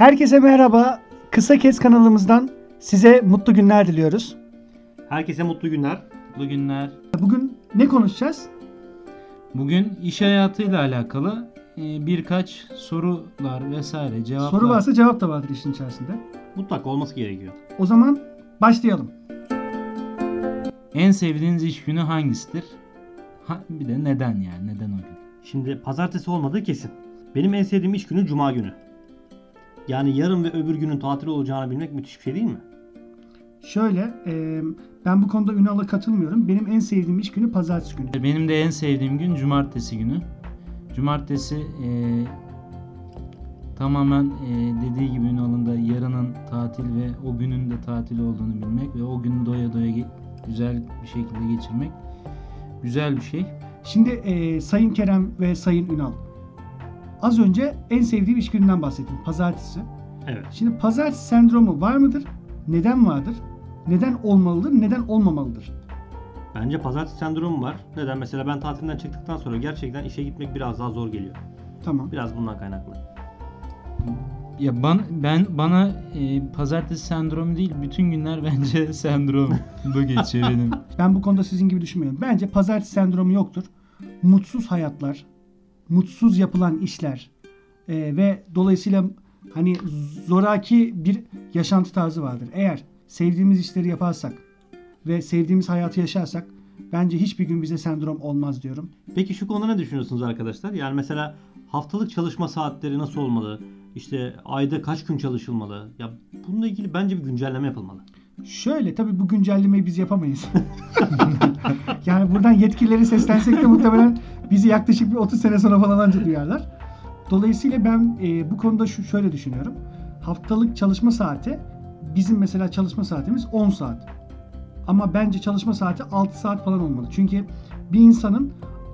Herkese merhaba. Kısa Kes kanalımızdan size mutlu günler diliyoruz. Herkese mutlu günler. Bugünler Bugün ne konuşacağız? bugün iş hayatıyla alakalı e, birkaç sorular vesaire cevaplar. Soru varsa cevap da vardır işin içerisinde. Mutlaka olması gerekiyor. O zaman başlayalım. En sevdiğiniz iş günü hangisidir? Ha, bir de neden yani neden o gün? Şimdi pazartesi olmadığı kesin. Benim en sevdiğim iş günü cuma günü. Yani yarın ve öbür günün tatil olacağını bilmek müthiş bir şey değil mi? Şöyle, e, ben bu konuda Ünal'a katılmıyorum. Benim en sevdiğim iş günü pazartesi günü. Benim de en sevdiğim gün cumartesi günü. Cumartesi e, tamamen e, dediği gibi Ünal'ın da yarının tatil ve o günün de tatil olduğunu bilmek ve o günü doya doya ge- güzel bir şekilde geçirmek güzel bir şey. Şimdi e, Sayın Kerem ve Sayın Ünal. Az önce en sevdiğim iş gününden bahsettim. Pazartesi. Evet. Şimdi pazartesi sendromu var mıdır? Neden vardır? Neden olmalıdır? Neden olmamalıdır? Bence pazartesi sendromu var. Neden? Mesela ben tatilden çıktıktan sonra gerçekten işe gitmek biraz daha zor geliyor. Tamam. Biraz bundan kaynaklı. Ya ban, ben bana e, pazartesi sendromu değil bütün günler bence sendrom bu geçiyor benim. Ben bu konuda sizin gibi düşünmüyorum. Bence pazartesi sendromu yoktur. Mutsuz hayatlar, mutsuz yapılan işler e, ve dolayısıyla hani zoraki bir yaşantı tarzı vardır. Eğer sevdiğimiz işleri yaparsak ve sevdiğimiz hayatı yaşarsak bence hiçbir gün bize sendrom olmaz diyorum. Peki şu konuda ne düşünüyorsunuz arkadaşlar? Yani mesela haftalık çalışma saatleri nasıl olmalı? İşte ayda kaç gün çalışılmalı? Ya bununla ilgili bence bir güncelleme yapılmalı. Şöyle tabii bu güncellemeyi biz yapamayız. yani buradan yetkilileri seslensek de muhtemelen bizi yaklaşık bir 30 sene sonra falan anca duyarlar. Dolayısıyla ben e, bu konuda şu şöyle düşünüyorum. Haftalık çalışma saati bizim mesela çalışma saatimiz 10 saat. Ama bence çalışma saati 6 saat falan olmalı. Çünkü bir insanın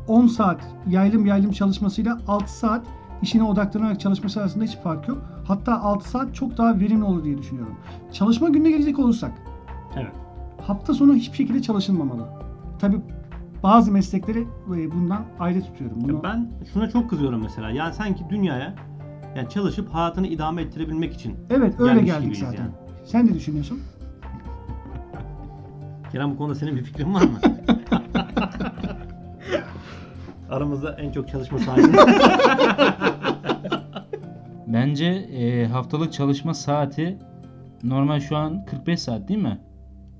10 saat yaylım yaylım çalışmasıyla 6 saat işine odaklanarak çalışması arasında hiç fark yok. Hatta 6 saat çok daha verimli olur diye düşünüyorum. Çalışma gününe gelecek olursak Evet. hafta sonu hiçbir şekilde çalışılmamalı. Tabi bazı meslekleri e, bundan ayrı tutuyorum. Bunu ben şuna çok kızıyorum mesela. Yani sanki dünyaya yani çalışıp hayatını idame ettirebilmek için. evet öyle geldik zaten. yani. Sen ne düşünüyorsun? Kerem bu konuda senin bir fikrin var mı? Aramızda en çok çalışma sahibi. Bence e, haftalık çalışma saati normal şu an 45 saat değil mi?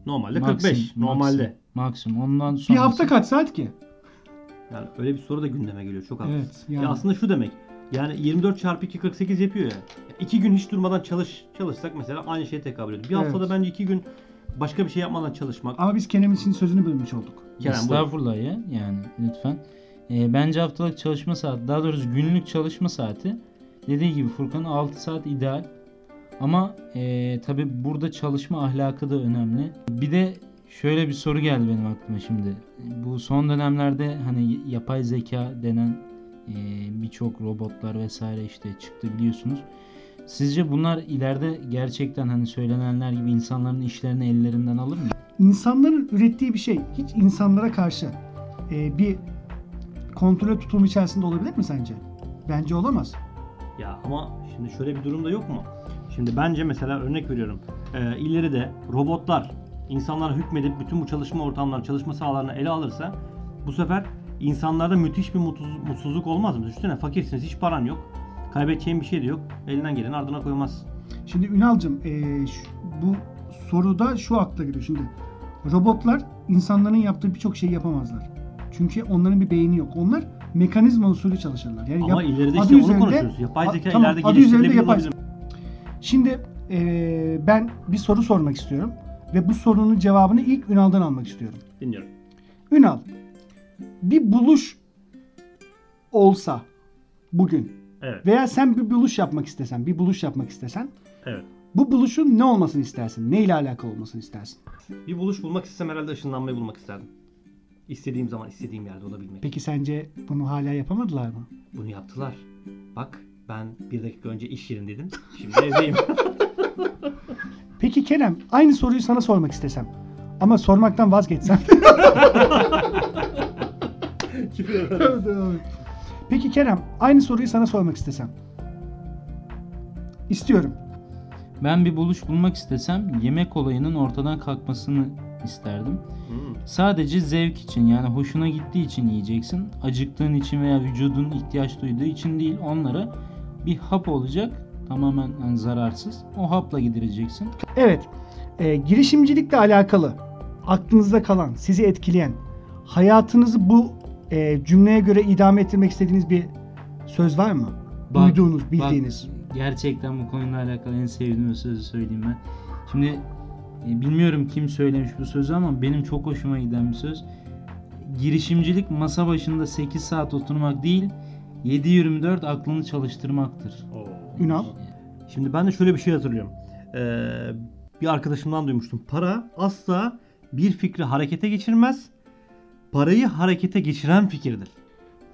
Normalde Maksim- 45. Normalde. Maksim, maksimum. Ondan Bir sonra hafta kaç saat ki? Yani öyle bir soru da gündeme geliyor. Çok haklısın. Evet. Yani. Ya aslında şu demek. Yani 24 çarpı 2 48 yapıyor ya. İki gün hiç durmadan çalış çalışsak mesela aynı şeye tekabül ediyor. Bir Evet. haftada bence iki gün başka bir şey yapmadan çalışmak. Ama biz Kerem için sözünü bölmüş olduk. Kerem buyur. Estağfurullah ya yani lütfen. E, bence haftalık çalışma saati daha doğrusu günlük çalışma saati dediği gibi Furkan'ın 6 saat ideal. Ama e, tabi burada çalışma ahlakı da önemli. Bir de şöyle bir soru geldi benim aklıma şimdi. Bu son dönemlerde hani yapay zeka denen e, birçok robotlar vesaire işte çıktı biliyorsunuz. Sizce bunlar ileride gerçekten hani söylenenler gibi insanların işlerini ellerinden alır mı? İnsanların ürettiği bir şey hiç insanlara karşı e, bir kontrol tutumu içerisinde olabilir mi sence? Bence olamaz. Ya ama şimdi şöyle bir durum da yok mu? Şimdi bence mesela örnek veriyorum. E, ileride robotlar insanlara hükmedip bütün bu çalışma ortamlarını, çalışma sahalarını ele alırsa bu sefer insanlarda müthiş bir mutsuz- mutsuzluk olmaz mı? Düşünsene fakirsiniz, hiç paran yok. Kaybedeceğin bir şey de yok. Elinden gelen ardına koymazsın. Şimdi Ünal'cığım e, şu- bu soruda şu akla giriyor. Şimdi robotlar insanların yaptığı birçok şeyi yapamazlar. Çünkü onların bir beyni yok. Onlar mekanizma usulü çalışırlar. Yani Ama yap- ileride işte onu üzerinde- konuşuyoruz. Yapay A- zeka tamam, ileride adı üzerinde yapay- olabilir. Şimdi e, ben bir soru sormak istiyorum. Ve bu sorunun cevabını ilk Ünal'dan almak istiyorum. Dinliyorum. Ünal, bir buluş olsa bugün Evet. veya sen bir buluş yapmak istesen, bir buluş yapmak istesen Evet. bu buluşun ne olmasını istersin? Ne ile alakalı olmasını istersin? Bir buluş bulmak istesem herhalde ışınlanmayı bulmak isterdim. İstediğim zaman istediğim yerde olabilmek. Peki sence bunu hala yapamadılar mı? Bunu yaptılar. Bak ben bir dakika önce iş yerindeydim. Şimdi evdeyim. Peki Kerem, aynı soruyu sana sormak istesem ama sormaktan vazgeçsem. Peki Kerem, aynı soruyu sana sormak istesem. istiyorum. Ben bir buluş bulmak istesem yemek olayının ortadan kalkmasını isterdim. Hmm. Sadece zevk için yani hoşuna gittiği için yiyeceksin. Acıktığın için veya vücudun ihtiyaç duyduğu için değil onlara bir hap olacak. Tamamen yani zararsız. O hapla gidireceksin. Evet, e, girişimcilikle alakalı aklınızda kalan, sizi etkileyen, hayatınızı bu e, cümleye göre idame ettirmek istediğiniz bir söz var mı? Bak- Duyduğunuz, bak, bildiğiniz. gerçekten bu konuyla alakalı en sevdiğim sözü söyleyeyim ben. Şimdi e, bilmiyorum kim söylemiş bu sözü ama benim çok hoşuma giden bir söz. Girişimcilik masa başında 8 saat oturmak değil, 7-24 aklını çalıştırmaktır. Ünal? Şimdi ben de şöyle bir şey hatırlıyorum. Ee, bir arkadaşımdan duymuştum. Para asla bir fikri harekete geçirmez. Parayı harekete geçiren fikirdir.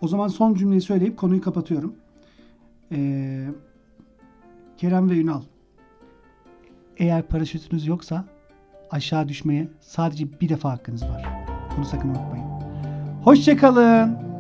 O zaman son cümleyi söyleyip konuyu kapatıyorum. Ee, Kerem ve Ünal. Eğer paraşütünüz yoksa aşağı düşmeye sadece bir defa hakkınız var. Bunu sakın unutmayın. Hoşçakalın.